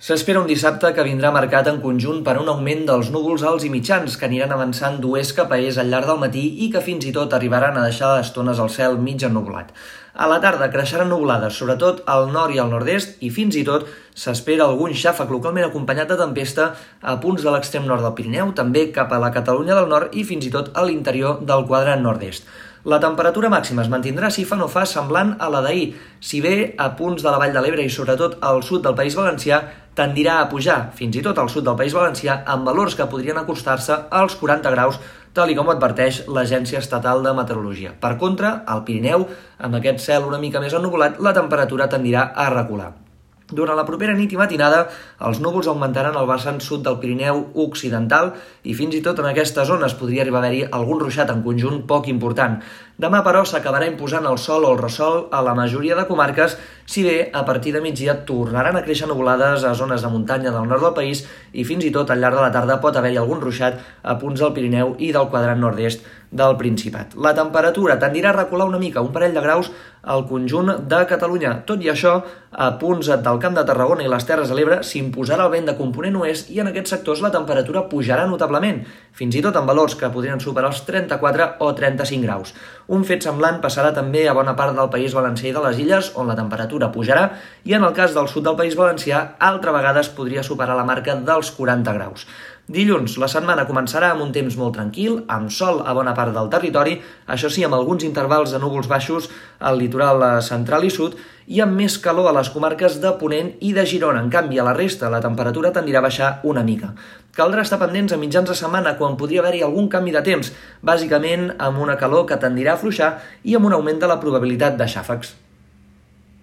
S'espera un dissabte que vindrà marcat en conjunt per un augment dels núvols alts i mitjans que aniran avançant d'oest cap a est al llarg del matí i que fins i tot arribaran a deixar estones al cel mig ennublat. A la tarda creixeran nuvolades, sobretot al nord i al nord-est, i fins i tot s'espera algun xàfec localment acompanyat de tempesta a punts de l'extrem nord del Pirineu, també cap a la Catalunya del nord i fins i tot a l'interior del quadrant nord-est. La temperatura màxima es mantindrà si fa no fa semblant a la d'ahir, si bé a punts de la Vall de l'Ebre i sobretot al sud del País Valencià tendirà a pujar, fins i tot al sud del País Valencià, amb valors que podrien acostar-se als 40 graus, tal com adverteix l'Agència Estatal de Meteorologia. Per contra, al Pirineu, amb aquest cel una mica més ennubulat, la temperatura tendirà a recular. Durant la propera nit i matinada, els núvols augmentaran al vessant sud del Pirineu occidental i fins i tot en aquesta zona es podria arribar a haver-hi algun ruixat en conjunt poc important. Demà, però, s'acabarà imposant el sol o el ressol a la majoria de comarques, si bé a partir de migdia tornaran a créixer nuvolades a zones de muntanya del nord del país i fins i tot al llarg de la tarda pot haver-hi algun ruixat a punts del Pirineu i del quadrant nord-est del Principat. La temperatura tendirà a recular una mica, un parell de graus al conjunt de Catalunya. Tot i això, a punts del Camp de Tarragona i les Terres de l'Ebre s'imposarà el vent de component oest i en aquests sectors la temperatura pujarà notablement, fins i tot amb valors que podrien superar els 34 o 35 graus. Un fet semblant passarà també a bona part del País Valencià i de les Illes, on la temperatura pujarà, i en el cas del sud del País Valencià, altra vegada es podria superar la marca dels 40 graus. Dilluns, la setmana començarà amb un temps molt tranquil, amb sol a bona part del territori, això sí, amb alguns intervals de núvols baixos al litoral central i sud, i amb més calor a les comarques de Ponent i de Girona. En canvi, a la resta, la temperatura tendirà a baixar una mica. Caldrà estar pendents a mitjans de setmana quan podria haver-hi algun canvi de temps, bàsicament amb una calor que tendirà a fluixar i amb un augment de la probabilitat de xàfecs.